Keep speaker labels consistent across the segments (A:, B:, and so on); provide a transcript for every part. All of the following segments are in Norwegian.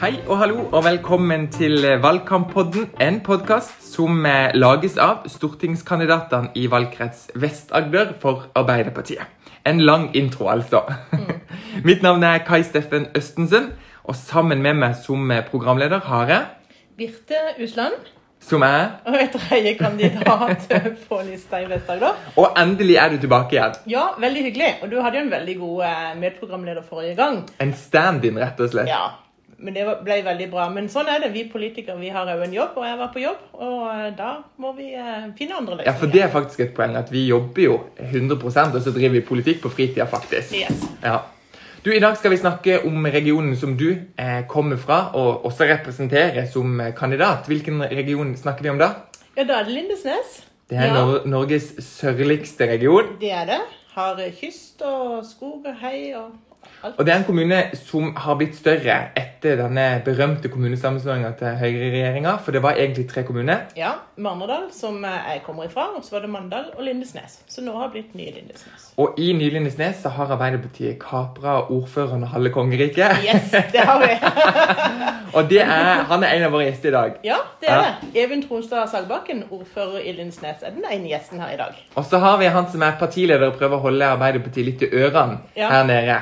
A: Hei og hallo, og velkommen til Valgkamppodden. En podkast som eh, lages av stortingskandidatene i valgkrets Vest-Agder for Arbeiderpartiet. En lang intro, altså. Mitt navn er Kai Steffen Østensen, og sammen med meg som programleder har jeg
B: Birte Usland.
A: Som er
B: Og et tredje kandidat på lista i Vest-Agder.
A: Og endelig er du tilbake igjen.
B: Ja, veldig hyggelig. Og du hadde jo en veldig god eh, medprogramleder forrige gang.
A: En stand-in, rett og slett.
B: Ja, men det ble veldig bra. Men sånn er det. Vi politikere vi har òg en jobb, og jeg var på jobb. Og eh, da må vi eh, finne andre
A: Ja, for det er faktisk et poeng at vi jobber jo 100% og så driver vi politikk på fritida, faktisk.
B: Yes.
A: Ja. Du, I dag skal vi snakke om regionen som du eh, kommer fra, og også representerer som kandidat. Hvilken region snakker vi om da?
B: Ja, da er det Lindesnes.
A: Det er
B: ja,
A: Nor Norges sørligste region.
B: det er det. Har kyst og skog og hei og alt.
A: Og det er en kommune som har blitt større etter denne berømte kommunesammenslåinga til høyreregjeringa. For det var egentlig tre kommuner.
B: Ja, Marnardal, som jeg kommer ifra, og så var det Mandal og Lindesnes. Så nå har det blitt nye Lindesnes.
A: Og i Ny-Lindesnes så har Arbeiderpartiet kapra ordføreren og halve kongeriket.
B: Yes, det har vi.
A: Og det er, han er en av våre gjester i dag.
B: Ja, det er
A: Ja.
B: det. Even Tronstad Sagbakken, ordfører i Lindesnes, er den ene gjesten her i dag.
A: Og så har vi han som er partileder og prøver å holde Arbeiderpartiet litt i ørene
B: Ja.
A: her nede.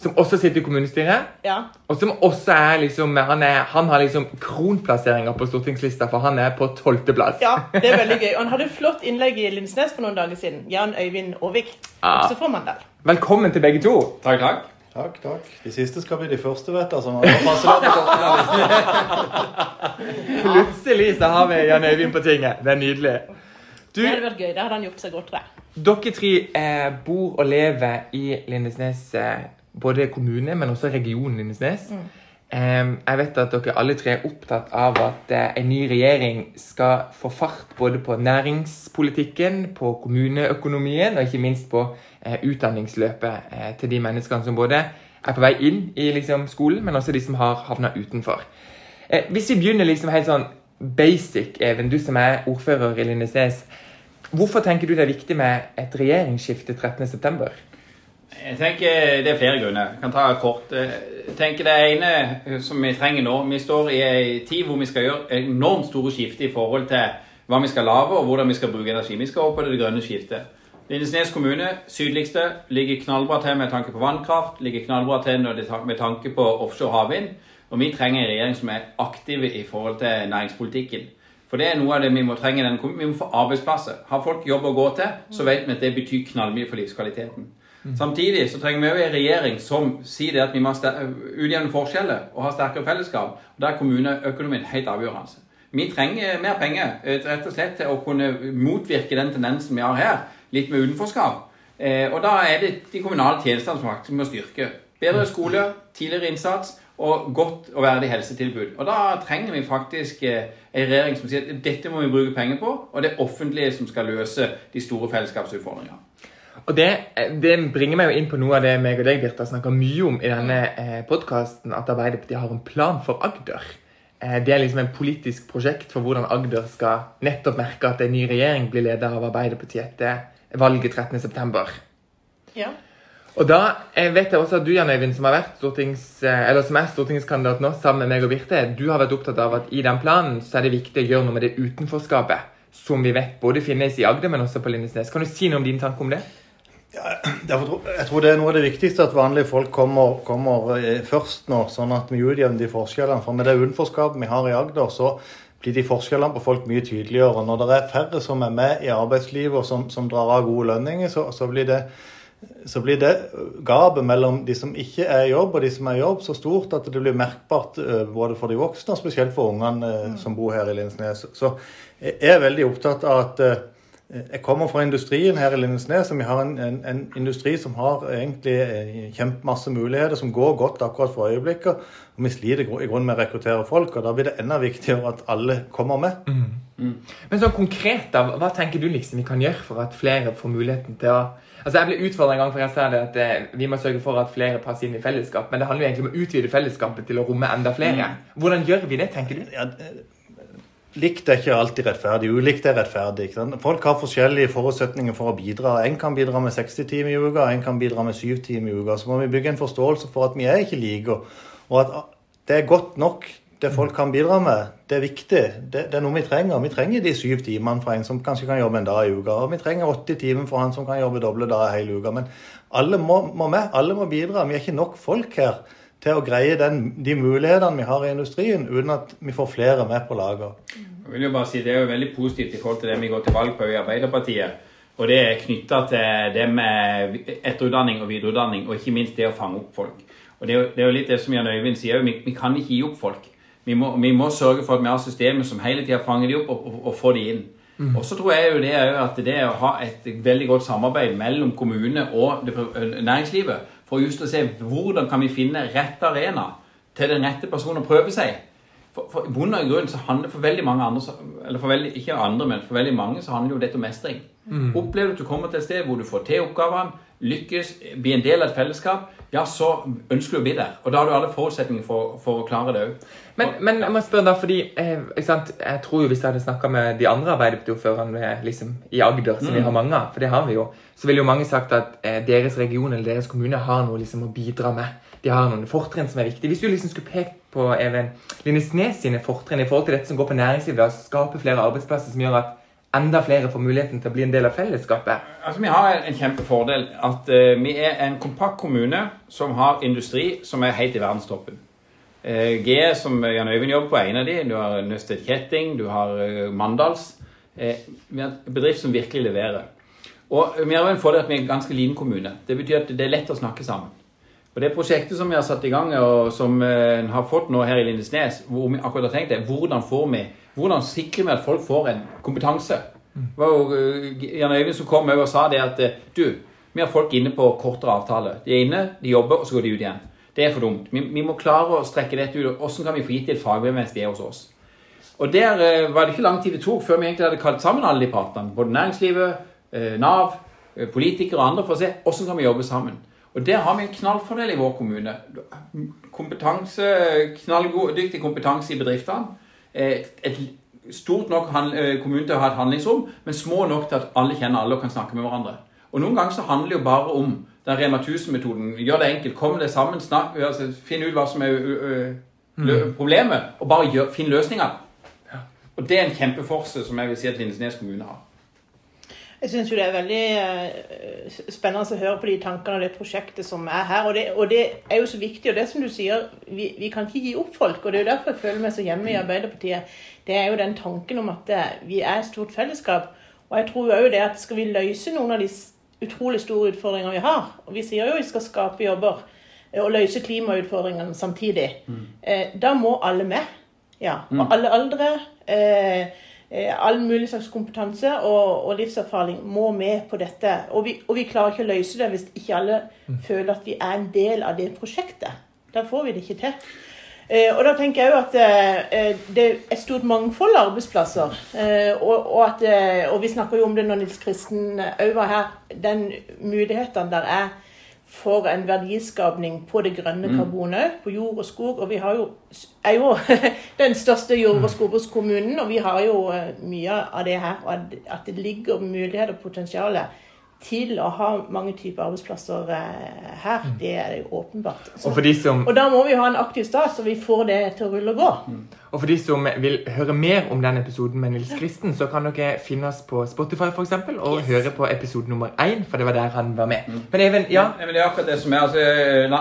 A: Som også sitter i kommunestyret.
B: Ja,
A: Og som også er liksom Han, er, han har liksom kronplasseringer på stortingslista, for han er på tolvteplass.
B: ja, det er veldig gøy. Og han hadde et flott innlegg i Lindesnes for noen dager siden. Jan Øyvind Aavik,
A: Ja.
B: også fra Mandal.
A: Velkommen til begge to.
C: Takk, takk.
D: Takk, takk. De siste skal bli de første, vet du. Som.
A: Plutselig så har vi Jan Øyvind på tinget. Det er nydelig. Du,
B: Det hadde vært gøy. Det hadde han gjort seg godt, med.
A: dere tre eh, bor og lever i Lindesnes, eh, både kommune, men også regionen Lindesnes. Eh, jeg vet at dere alle tre er opptatt av at en ny regjering skal få fart både på næringspolitikken, på kommuneøkonomien og ikke minst på eh, utdanningsløpet eh, til de menneskene som både er på vei inn i liksom, skolen, men også de som har havna utenfor. Eh, hvis vi begynner liksom helt sånn basic, Even, du som er ordfører i Lindesnes. Hvorfor tenker du det er viktig med et regjeringsskifte 13.9?
C: Jeg tenker Det er flere grunner. Jeg kan ta kort. Jeg tenker Det ene som vi trenger nå Vi står i en tid hvor vi skal gjøre enormt store skifte i forhold til hva vi skal lage og hvordan vi skal bruke energi. Vi skal over på det grønne skiftet. Lindesnes kommune, sydligste, ligger knallbra til med tanke på vannkraft. Ligger knallbra til med tanke på offshore havvind. Og vi trenger en regjering som er aktiv i forhold til næringspolitikken. For det er noe av det vi må trenge i denne kommunen. Vi må få arbeidsplasser. Har folk jobb å gå til, så vet vi at det betyr knallmye for livskvaliteten. Samtidig så trenger vi òg en regjering som sier det at vi må ha ster- utjevne forskjeller og ha sterkere fellesskap. Og Der er kommuneøkonomien helt avgjørende. Vi trenger mer penger eh, rett og slett til å kunne motvirke den tendensen vi har her, litt med utenforskap. Eh, og da er det de kommunale tjenestene som faktisk må styrke. Bedre skole, tidligere innsats og godt og verdig helsetilbud. Og da trenger vi faktisk eh, en regjering som sier at dette må vi bruke penger på, og det er offentlige som skal løse de store fellesskapsutfordringene.
A: Og det, det bringer meg jo inn på noe av det meg og deg, Birta, snakker mye om i denne eh, podkasten, at Arbeiderpartiet har en plan for Agder. Eh, det er liksom en politisk prosjekt for hvordan Agder skal nettopp merke at en ny regjering blir ledet av Arbeiderpartiet etter valget 13.9.
B: Ja.
A: Og da jeg vet jeg også at du, Jan Øyvind, som, har vært stortings, eh, eller som er stortingskandidat nå, sammen med meg og Birte, du har vært opptatt av at i den planen så er det viktig å gjøre noe med det utenforskapet som vi vet både finnes i Agder, men også på Lindesnes. Kan du si noe om din tanke om det?
D: Jeg tror det er noe av det viktigste at vanlige folk kommer, kommer eh, først nå, sånn at vi utjevner de forskjellene. For med det utenforskapet vi har i Agder, så blir de forskjellene på folk mye tydeligere. Når det er færre som er med i arbeidslivet og som, som drar av gode lønninger, så, så blir det så blir det gapet mellom de som ikke er i jobb og de som er i jobb, så stort at det blir merkbart eh, både for de voksne og spesielt for ungene eh, som bor her i Lindesnes. Så jeg er veldig opptatt av at jeg kommer fra industrien her i Lindesnes, og vi har en, en, en industri som har egentlig eh, kjempemasse muligheter, som går godt akkurat for øyeblikket. Og vi sliter i gru- grunnen med å rekruttere folk, og da blir det enda viktigere at alle kommer med.
A: Men sånn konkret, da, hva tenker du liksom vi kan gjøre for at flere får muligheten til å Altså Jeg ble utfordret en gang for jeg sa det at eh, vi må sørge for at flere passer inn i fellesskap. Men det handler jo egentlig om å utvide fellesskapet til å romme enda flere. Hvordan gjør vi det, tenker du?
D: Ja, eh, Likt er ikke alltid rettferdig. Ulikt er rettferdig. Folk har forskjellige forutsetninger for å bidra. En kan bidra med 60 timer i uka, en kan bidra med 7 timer i uka. Så må vi bygge en forståelse for at vi er ikke like, og at det er godt nok, det folk kan bidra med. Det er viktig. Det, det er noe vi trenger. Vi trenger de syv timene for en som kanskje kan jobbe en dag i uka. Og vi trenger 80 timer for han som kan jobbe doble dager hele uka. Men alle må, må med. Alle må bidra. Vi er ikke nok folk her til å greie den, de mulighetene vi har i industrien, uten at vi får flere med på laget.
C: Jeg vil jo bare si Det er jo veldig positivt i forhold til det vi går til valg på i Arbeiderpartiet. Og det er knytta til det med etterutdanning og videreutdanning, og ikke minst det å fange opp folk. Og Det er jo, det er jo litt det som Jan Øyvind sier, vi, vi kan ikke gi opp folk. Vi må, vi må, sørge for at vi har systemer som hele tida fanger de opp og, og, og får de inn. Mm. Og så tror jeg jo det er jo at det å ha et veldig godt samarbeid mellom kommune og det, næringslivet for just å se hvordan kan vi finne rett arena til den rette personen å prøve seg. For, for i bunn og grunn så handler for veldig mange andre, eller for veldig, ikke andre, men for veldig mange så handler jo dette om mestring. Mm. Opplever du at du kommer til et sted hvor du får til oppgavene, lykkes, bli en del av et fellesskap, ja, så ønsker du å bli der. Og da har du alle forutsetninger for, for å klare det òg.
A: Men, men, jeg må spørre da, fordi eh, jeg tror jo hvis jeg hadde snakka med de andre Arbeiderparti-ordførerne liksom, i Agder, som mm. vi har mange av, for det har vi jo, så ville jo mange sagt at eh, deres region eller deres kommune har noe liksom, å bidra med. De har noen fortrinn som er viktige. Hvis du liksom skulle pekt på Even Lindesnes sine fortrinn i forhold til dette som går på næringslivet, å skape flere arbeidsplasser som gjør at enda flere får muligheten til å bli en del av fellesskapet?
C: Altså, Vi har en kjempefordel. At uh, vi er en kompakt kommune som har industri som er helt i verdenstoppen. Uh, G, som Jan Øyvind jobber på, er en av de. Du har Nøsted Kjetting, du har uh, Mandals. vi har en bedrift som virkelig leverer. Og vi har en fordel at vi er en ganske liten kommune. Det betyr at det er lett å snakke sammen. Og Det prosjektet som vi har satt i gang, og som en har fått nå her i Lindesnes, hvor vi akkurat har tenkt det, hvordan får vi hvordan sikrer vi at folk får en kompetanse? Det var jo uh, Jan Øyvind som kom og sa det at uh, du, vi har folk inne på kortere avtale. De er inne, de jobber, og så går de ut igjen. Det er for dumt. Vi, vi må klare å strekke dette ut. Hvordan kan vi få gitt et fagbrev mens de er hos oss? Og Der var det ikke lang tid det tok før vi egentlig hadde kalt sammen alle de partene. Både næringslivet, Nav, politikere og andre for å se hvordan kan vi jobbe sammen. Og Der har vi en knallfordel i vår kommune. Kompetanse, knalldyktig kompetanse i bedriftene et stort nok eh, kommune til å ha et handlingsrom, men små nok til at alle kjenner alle og kan snakke med hverandre. Og Noen ganger så handler det jo bare om den Rema 1000-metoden. Gjør det enkelt. Kom det sammen, snakk, altså, finn ut hva som er mm. problemet, og bare gjør, finn løsninger. Og Det er en kjempeforse som jeg vil si at Lindesnes kommune har.
B: Jeg syns det er veldig uh, spennende å høre på de tankene og det prosjektet som er her. Og det, og det, er jo så viktig. Og det som du sier, vi, vi, kan ikke gi opp folk. Og det er jo derfor jeg føler meg så hjemme i Arbeiderpartiet. Det er jo den tanken om at uh, vi er et stort fellesskap. Og jeg tror jo det at skal vi løse noen av de utrolig store utfordringene vi har Og vi sier jo vi skal skape jobber eh, og løse klimautfordringene samtidig. Mm. Da må alle med. Ja. Og mm. alle aldre. Eh, all mulig slags kompetanse og, og, livserfaring må med på dette. Og vi, og vi, klarer ikke å løse det hvis ikke alle mm. føler at vi er en del av det prosjektet. Da får vi det ikke til. Eh, og da tenker jeg jo at eh, det er et stort mangfold av arbeidsplasser. Eh, og, og, at, eh, og, vi snakker jo om det når Nils Kristen òg var her. Den muligheten der er for en verdiskapning på det grønne mm. karbonet på jord og skog. Og vi jo, er jo den største jord- og skogbrukskommunen, og vi har jo eh, mye av det her. Og at det ligger muligheter og potensial til å ha mange typer arbeidsplasser eh, her, mm. det er jo åpenbart. Så, og, som, og, da må vi ha en aktiv stat, så vi får det til å rulle og gå.
A: Og for de som vil høre mer om den episoden med Nils Kristen, så kan dere finne oss på Spotify for eksempel, og yes. høre på episode nummer én, for det var der han var med. Mm. Men Even, ja?
C: ja men det er akkurat det som er altså,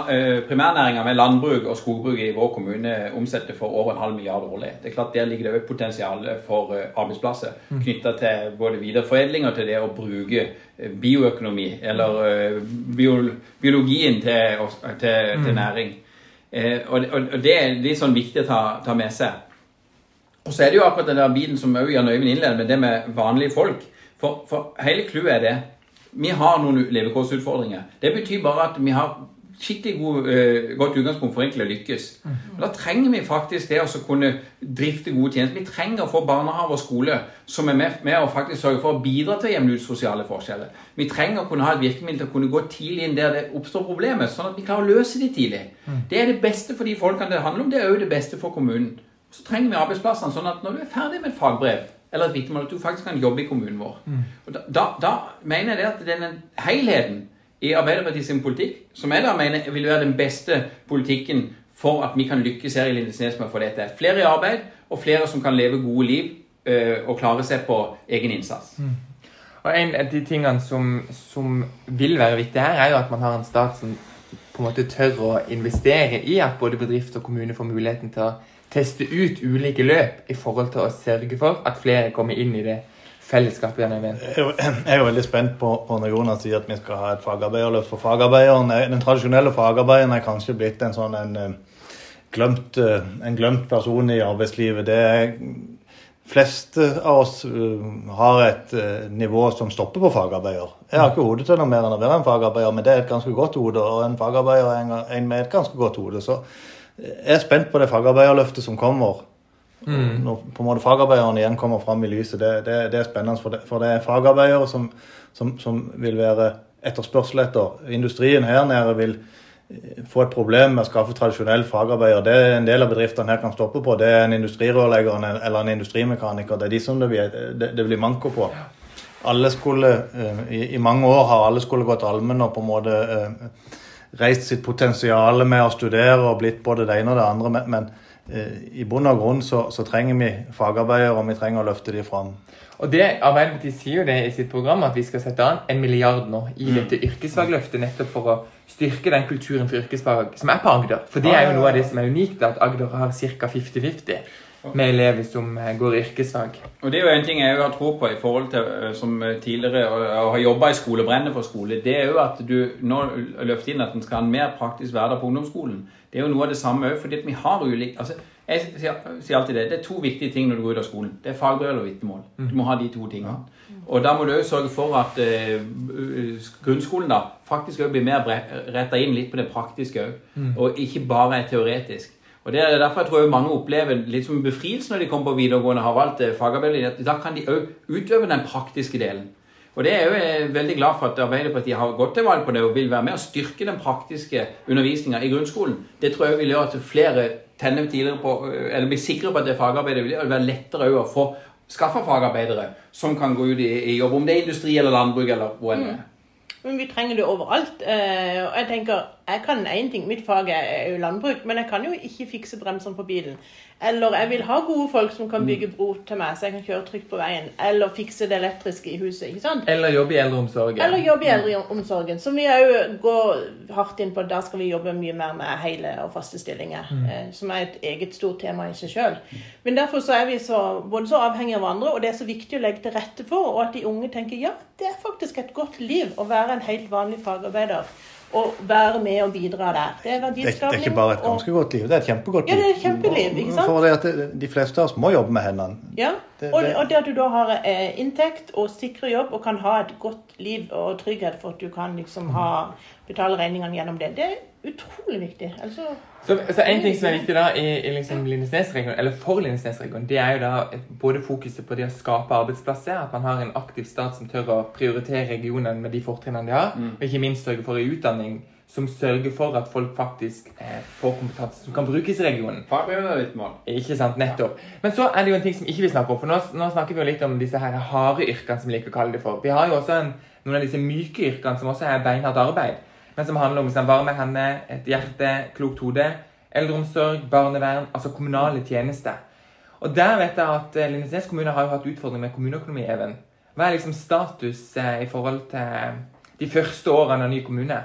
C: eh, Primærnæringa med landbruk og skogbruk i vår kommune omsetter for over en halv milliard årlig. Det er klart Der ligger det et potensial for eh, arbeidsplasser mm. knytta til både videreforedling og til det å bruke eh, bioøkonomi, eller biologien til, til, til mm. næring. Eh, og, og, det er litt sånn viktig å ta, ta, med seg. Og så er det jo akkurat den der biten som òg Jan Øyvind innleder med, det med vanlige folk. For, for hele clouet er det Vi har noen levekårsutfordringer. Det betyr bare at vi har skikkelig god, uh, godt utgangspunkt for egentlig å lykkes. Men Da trenger vi faktisk det å kunne drifte gode tjenester. Vi trenger å få barnehage og skole som er med, med å faktisk sørge for å bidra til å jevne ut sosiale forskjeller. Vi trenger å kunne ha et virkemiddel til å kunne gå tidlig inn der det oppstår problemer, sånn at vi klarer å løse de tidlig. Mm. Det er det beste for de folkene det handler om. Det er òg det beste for kommunen. Så trenger vi arbeidsplassene sånn at når du er ferdig med et fagbrev eller et vitnemål, at du faktisk kan jobbe i kommunen vår. Mm. Og da, da, da, mener jeg det at denne helheten i Arbeiderpartiets politikk, som jeg da mener vil være den beste politikken for at vi kan lykkes her i Lindesnes med å få dette. Flere i arbeid, og flere som kan leve gode liv øh, og klare seg på egen innsats.
A: Og En av de tingene som, som vil være viktig her, er jo at man har en stat som på en måte tør å investere i at både bedrift og kommune får muligheten til å teste ut ulike løp i forhold til å sørge for at flere kommer inn i det fellesskapet. gjennom event.
D: Jeg er jo- veldig spent på, på når Jonas sier at vi skal ha et fagarbeiderløft. For fagarbeideren, er- den tradisjonelle fagarbeideren er kanskje blitt en sånn en, eh, glemt, eh, en glemt person i arbeidslivet. Det er fleste av oss eh, har et eh, nivå som stopper på fagarbeider. Jeg har ikke hode til noe mer enn å være en fagarbeider, men det er et ganske godt hode. Og en fagarbeider er en, med et ganske godt hode. Så eh, jeg er spent på det fagarbeiderløftet som kommer. Når på en måte fagarbeiderne igjen kommer fram i lyset, det, det, det er spennende. For det, for det er fagarbeidere som, som, som vil være etterspørsel etter. Industrien her nede vil eh, få et problem med å skaffe tradisjonell fagarbeider. Det er en del av bedriftene her kan stoppe på. Det er en industrirørlegger eller en industrimekaniker. Det er de som det blir, det, blir manko på. Alle skulle, eh, i, mange år har alle skulle gått allmenn og på en måte eh, reist sitt potensial med å studere og blitt både det ene og det andre. Men, i bunn og grunn så, så trenger vi fagarbeidere, og vi trenger å løfte dem fram.
A: Og det, Arbeiderpartiet sier jo det i sitt program at vi skal sette an en milliard nå i dette yrkesfagløftet nettopp for å styrke den kulturen for yrkesfag som er på Agder. For det er jo noe av det som er unikt, at Agder har ca. 50-50 med elever som eh, går yrkesfag.
C: Og Det er jo en ting jeg har tro på i forhold til eh, som tidligere og har ha jobba i skole, brenner for skole. Det er jo at du nå løfter inn at en skal ha en mer praktisk hverdag på ungdomsskolen. Det er jo noe av det samme òg, fordi at vi har ulik altså, Jeg sier, sier alltid det. Det er to viktige ting når du går ut av skolen. Det er fagbrev eller vitnemål. Du må ha de to tingene. Og da må du òg sørge for at eh, grunnskolen da faktisk òg blir mer retta inn litt på det praktiske òg, og ikke bare er teoretisk. Og det er derfor jeg tror mange opplever litt som befrielse når de kommer på videregående og har valgt eh, at Da kan de òg utøve den praktiske delen. Og det er jo veldig glad for at Arbeiderpartiet har gått til valg på det og vil være med og styrke den praktiske undervisninga i grunnskolen. Det tror jeg vil gjøre at flere tenner tidligere på, eller blir sikre på at det er fagarbeidet. Det vil være lettere å få skaffa fagarbeidere som kan gå ut i, i jobb, om det er industri eller landbruk eller hvor enn det er.
B: Men vi trenger det overalt. Eh, og jeg tenker, jeg kan én ting, mitt fag er jo landbruk, men jeg kan jo ikke fikse bremsene på bilen. Eller jeg vil ha gode folk som kan bygge bro til meg, så jeg kan kjøre trygt på veien. Eller fikse det elektriske i huset. ikke sant?
A: Eller jobbe i eldreomsorgen.
B: Eller jobbe i eldreomsorgen, som vi òg går hardt inn på. Da skal vi jobbe mye mer med hele og faste stillinger, mm. som er et eget stort tema i seg sjøl. Men derfor så er vi så, både så avhengige av hverandre, og det er så viktig å legge til rette for, og at de unge tenker ja, det er faktisk et godt liv å være en helt vanlig fagarbeider. Og være med og bidra der. Det er
D: er, det er ikke bare et
B: og-
D: ganske godt liv, det er et kjempegodt
B: Ja,
D: liv.
B: det er et kjempeliv, ikke sant?
D: For det at de fleste av oss må jobbe med hendene.
B: Ja,
D: Det-
B: og,
D: det-
B: og det at du da har eh, inntekt og sikre jobb og kan ha et godt liv og trygghet for at du kan liksom ha, betale regningene gjennom det, det er utrolig viktig. Altså,
A: Så, så En ting som er viktig da i, i liksom Lindesnes-regionen, eller for Lindesnes-regionen, det er jo da både fokuset på det å skape arbeidsplasser, at man har en aktiv stat som tør å prioritere regionen med de fortrinnene de har, og ikke minst sørge for en utdanning som sørger for at folk faktisk eh, får kompetanse som kan brukes i regionen.
C: er eller mål.
A: Ikke sant, nettopp. Men så er det jo en ting som ikke vi snakker om. For nå, nå snakker vi jo litt om disse her harde yrkene som vi liker å kalle det for. Vi har jo også en, noen av disse myke yrkene som også er beinhardt arbeid. Men som handler om sånn, varme hender, et hjerte, klokt hode, eldreomsorg, barnevern, altså kommunale tjenester. Og der vet jeg at eh, Lindesnes kommune har jo hatt utfordringer med kommuneøkonomi, Even. Hva er liksom status eh, i forhold til de første årene av ny kommune?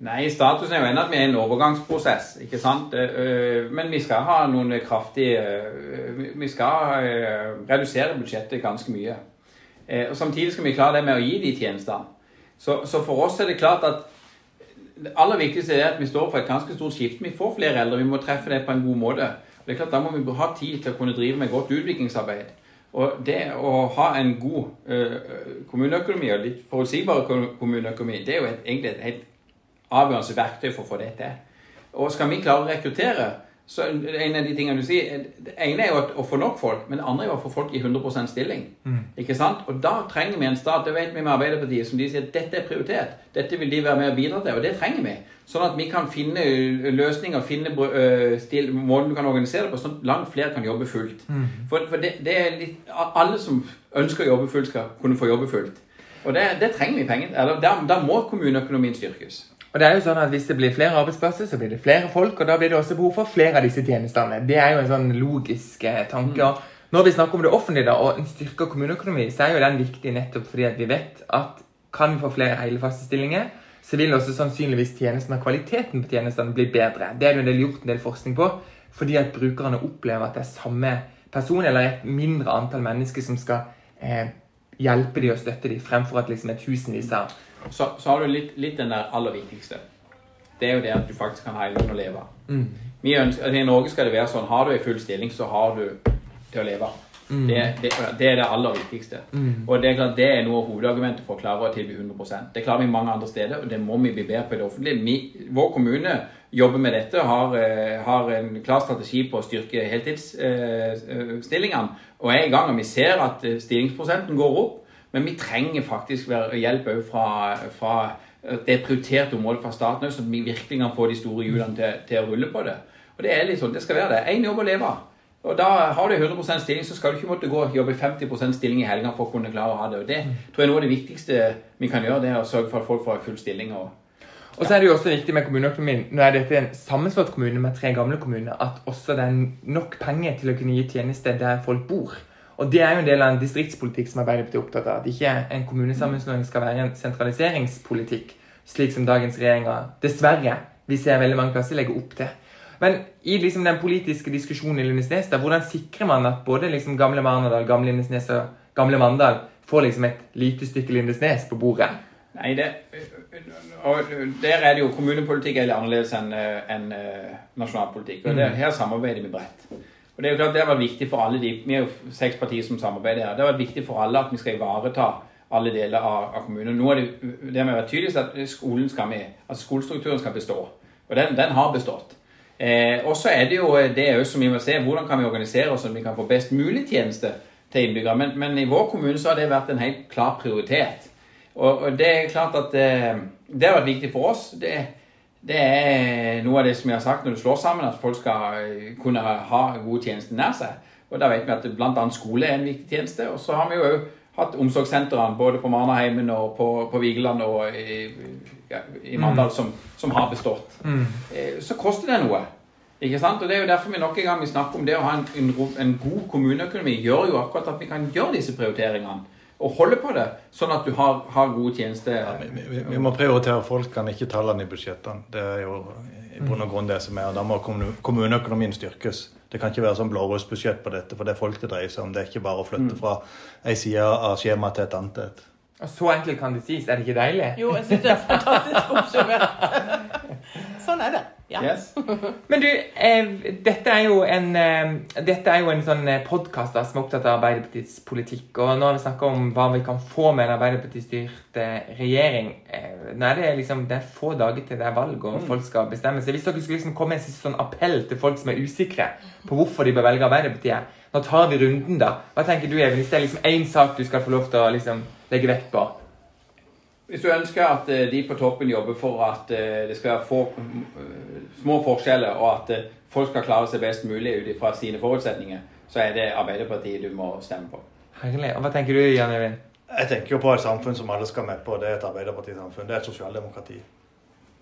C: Nei, statusen er jo ennå at vi er i en overgangsprosess. ikke sant? Eh, øh, Men vi skal ha noen kraftige øh, Vi- skal redusere budsjettet ganske mye. Eh, Og Samtidig skal vi klare det med å gi de tjenestene. Så, så for oss er det klart at det aller viktigste er at vi står for et ganske stort skifte. Vi får flere eldre, vi må treffe det på en god måte. Det er klart Da må vi ha tid til å kunne drive med godt utviklingsarbeid. Og det å ha en god ø, kommuneøkonomi og litt forutsigbar kommuneøkonomi, det er jo et, egentlig et helt avgjørende verktøy for å få det til. Og skal vi klare å rekruttere, så en av de tingene du sier, det ene er jo at å få nok folk, men det andre er jo å få folk i 100% stilling. Ikke sant? Og da trenger vi en stat, det vet vi med Arbeiderpartiet, som de sier at dette er prioritet. Dette vil de være med og bidra til, og det trenger vi. Sånn at vi kan finne løsninger, finne stil, måten du kan organisere det på, sånn at langt flere kan jobbe fullt. For, for det, det er litt, alle som ønsker å jobbe fullt, skal kunne få jobbe fullt. Og det, det trenger vi penger. til. da, da må kommuneøkonomien styrkes.
A: Og det er jo sånn at Hvis det blir flere arbeidsplasser, så blir det flere folk, og da blir det også behov for flere av disse tjenestene. Det er jo en sånn logisk eh, tanke. Mm. Når vi snakker om det offentlige da, og en styrka kommuneøkonomi, så er jo den viktig nettopp fordi at vi vet at kan vi få flere hele faste stillinger, så vil også sannsynligvis tjenesten og kvaliteten på tjenestene bli bedre. Det er det en del gjort en del forskning på, fordi at brukerne opplever at det er samme person eller et mindre antall mennesker som skal eh, hjelpe dem og støtte dem, fremfor at liksom er tusenvis av
C: Så, så har du litt, litt den der aller viktigste. Det er jo det at du faktisk kan ha en lønn å leve av.
A: mm.
C: Ønsker, altså I Norge skal det være sånn har du en full stilling, så har du til å leve av.
A: Mm.
C: Det, det, det er det aller viktigste.
A: Mm.
C: Og det er klart det er noe av hovedargumentet for å klare å tilby 100% Det klarer vi mange andre steder, og det må vi bli bedre på i det offentlige. Vi, vår kommune jobber med dette har, eh, har en klar strategi på å styrke heltidsstillingene. Og er i gang, og vi ser at eh, stillingsprosenten går opp. Men vi trenger faktisk hjelp òg fra, fra det prioriterte området fra staten òg, så vi virkelig kan få de store hjulene til, til å rulle på det. Og det er litt sånn, det skal være det. Én jobb å leve av. Og da har du 100% stilling, så skal du ikke måtte gå og jobbe 50% stilling i helga for å kunne klare å ha det. Og det tror jeg er noe av det viktigste vi kan gjøre, det er å sørge for at folk får full stilling. Og
A: Og så er det jo også viktig med kommuneøkonomien. Nå er dette en sammenslått kommune med tre gamle kommuner. At også det er nok penger til å kunne gi tjenester der folk bor. Og det er jo en del av en distriktspolitikk som Arbeiderpartiet er opptatt av. At ikke en kommunesammenslåing skal være en sentraliseringspolitikk, slik som dagens regjeringer dessverre vi ser veldig mange plasser legger opp til. Men i liksom den politiske diskusjonen i Lindesnes, da, hvordan sikrer man at både liksom gamle Marnardal, gamle Lindesnes og gamle Mandal får liksom et lite stykke Lindesnes på bordet?
C: Nei, det, og der er det jo kommunepolitikk er litt annerledes enn enn, eh, nasjonalpolitikk. Og det, her samarbeider vi bredt. Og Det er jo klart det har vært viktig for alle de, Vi er jo seks partier som samarbeider her. Det har vært viktig for alle at vi skal ivareta alle deler av, av kommunen. Nå er det, det har vært tydeligst er at skolen skal med, altså skolestrukturen skal bestå. Og den, den har bestått. Eh, og så er det jo det er jo som vi må se, hvordan kan vi organisere oss sånn at vi kan få best mulig tjeneste til innbyggere. Men, men i vår kommune så har det vært en helt klar prioritet. Og, og det er klart at eh, det har vært viktig for oss. Det, det er noe av det som vi har sagt når du slår sammen, at folk skal eh, kunne ha gode tjenester nær seg. Og da vet vi at bl.a. skole er en viktig tjeneste. Og så har vi jo òg hatt omsorgssentrene både på Marnaheimen og på, på Vigeland og i, ja, i Mandal som, som har bestått. Mm. Så koster det noe. Ikke sant? Og Det er jo derfor vi nok en gang vi snakker om det å ha en, en, en god kommuneøkonomi. gjør jo akkurat at vi kan gjøre disse prioriteringene og holde på det, sånn at du har, har gode tjenester.
D: Vi, vi, vi må prioritere folkene, ikke tallene i budsjettene. Det er jo i bunn og grunn det som er. og Da må kommu- kommuneøkonomien styrkes. Det kan ikke være sånn blårussbudsjett på dette, for det er folk det dreier seg om. Det er ikke bare å flytte fra ei side av skjemaet til et annet. et.
A: Og så enkelt kan det sies. Er det ikke deilig?
B: Jo, jeg syns det er fantastisk oppsummert. Sånn er det. Ja.
C: Yes.
A: Men du, eh, dette er jo en, eh, dette er jo en sånn podkast som er opptatt av Arbeiderpartiets politikk. Og nå har vi snakka om hva vi kan få med en Arbeiderpartistyrt eh, regjering. Eh, nå er det liksom det er få dager til det er valg, og folk skal bestemme seg. Hvis dere skulle liksom komme med en siste sånn appell til folk som er usikre på hvorfor de bør velge Arbeiderpartiet, nå tar vi runden, da. Hva tenker du, Even? Hvis det er liksom én sak du skal få lov til å liksom legge vekt på?
C: Hvis du ønsker at eh, de på toppen jobber for at eh, det skal være få, eh, små forskjeller, og at folk skal klare seg best mulig ut fra sine forutsetninger, så er det Arbeiderpartiet du må stemme på.
A: Herlig. Og hva tenker du, Jan Øyvind?
D: Jeg tenker jo på et samfunn som alle skal med på. Det er et arbeiderpartisamfunn. Det er et sosialdemokrati.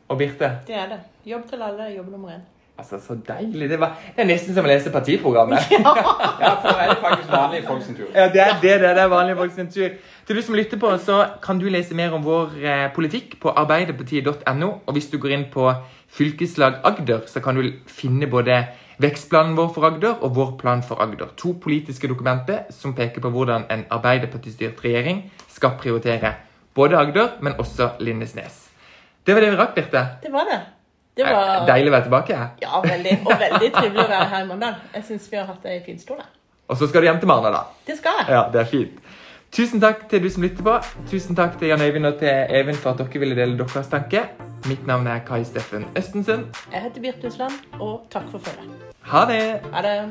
A: Og Birte?
B: Det er det. Jobb til alle, jobb nummer én.
A: Altså, så deilig. Det, var, det er nesten som å lese partiprogrammet.
C: Ja, for da er det faktisk vanlige folk sin tur.
A: Ja, det er det. Det er vanlige folk sin tur. Til du som lytter på, så kan du lese mer om vår eh, politikk på arbeiderpartiet.no. Og hvis du går inn på fylkeslag Agder, så kan du finne både vekstplanen vår for Agder og vår plan for Agder. To politiske dokumenter som peker på hvordan en arbeiderpartistyrt regjering skal prioritere både Agder, men også Lindesnes. Det var det vi rakk, Birte.
B: Det var det. Det
A: Eh,
B: var
A: Deilig å være tilbake.
B: Ja, veldig. Og veldig trivelig å være her i Mandal. Jeg syns vi har hatt ei fin stol.
A: Og så skal du hjem til Marna, da.
B: Det skal jeg.
A: Ja, det er fint. Tusen takk til du som lytter på. Tusen takk til Jan Øyvind og til Even for at dere ville dele deres tanke. Mitt navn er Kai Steffen Østensen.
B: Jeg heter Birte Husland, og takk for følget.
A: Ha det!
B: Ha det.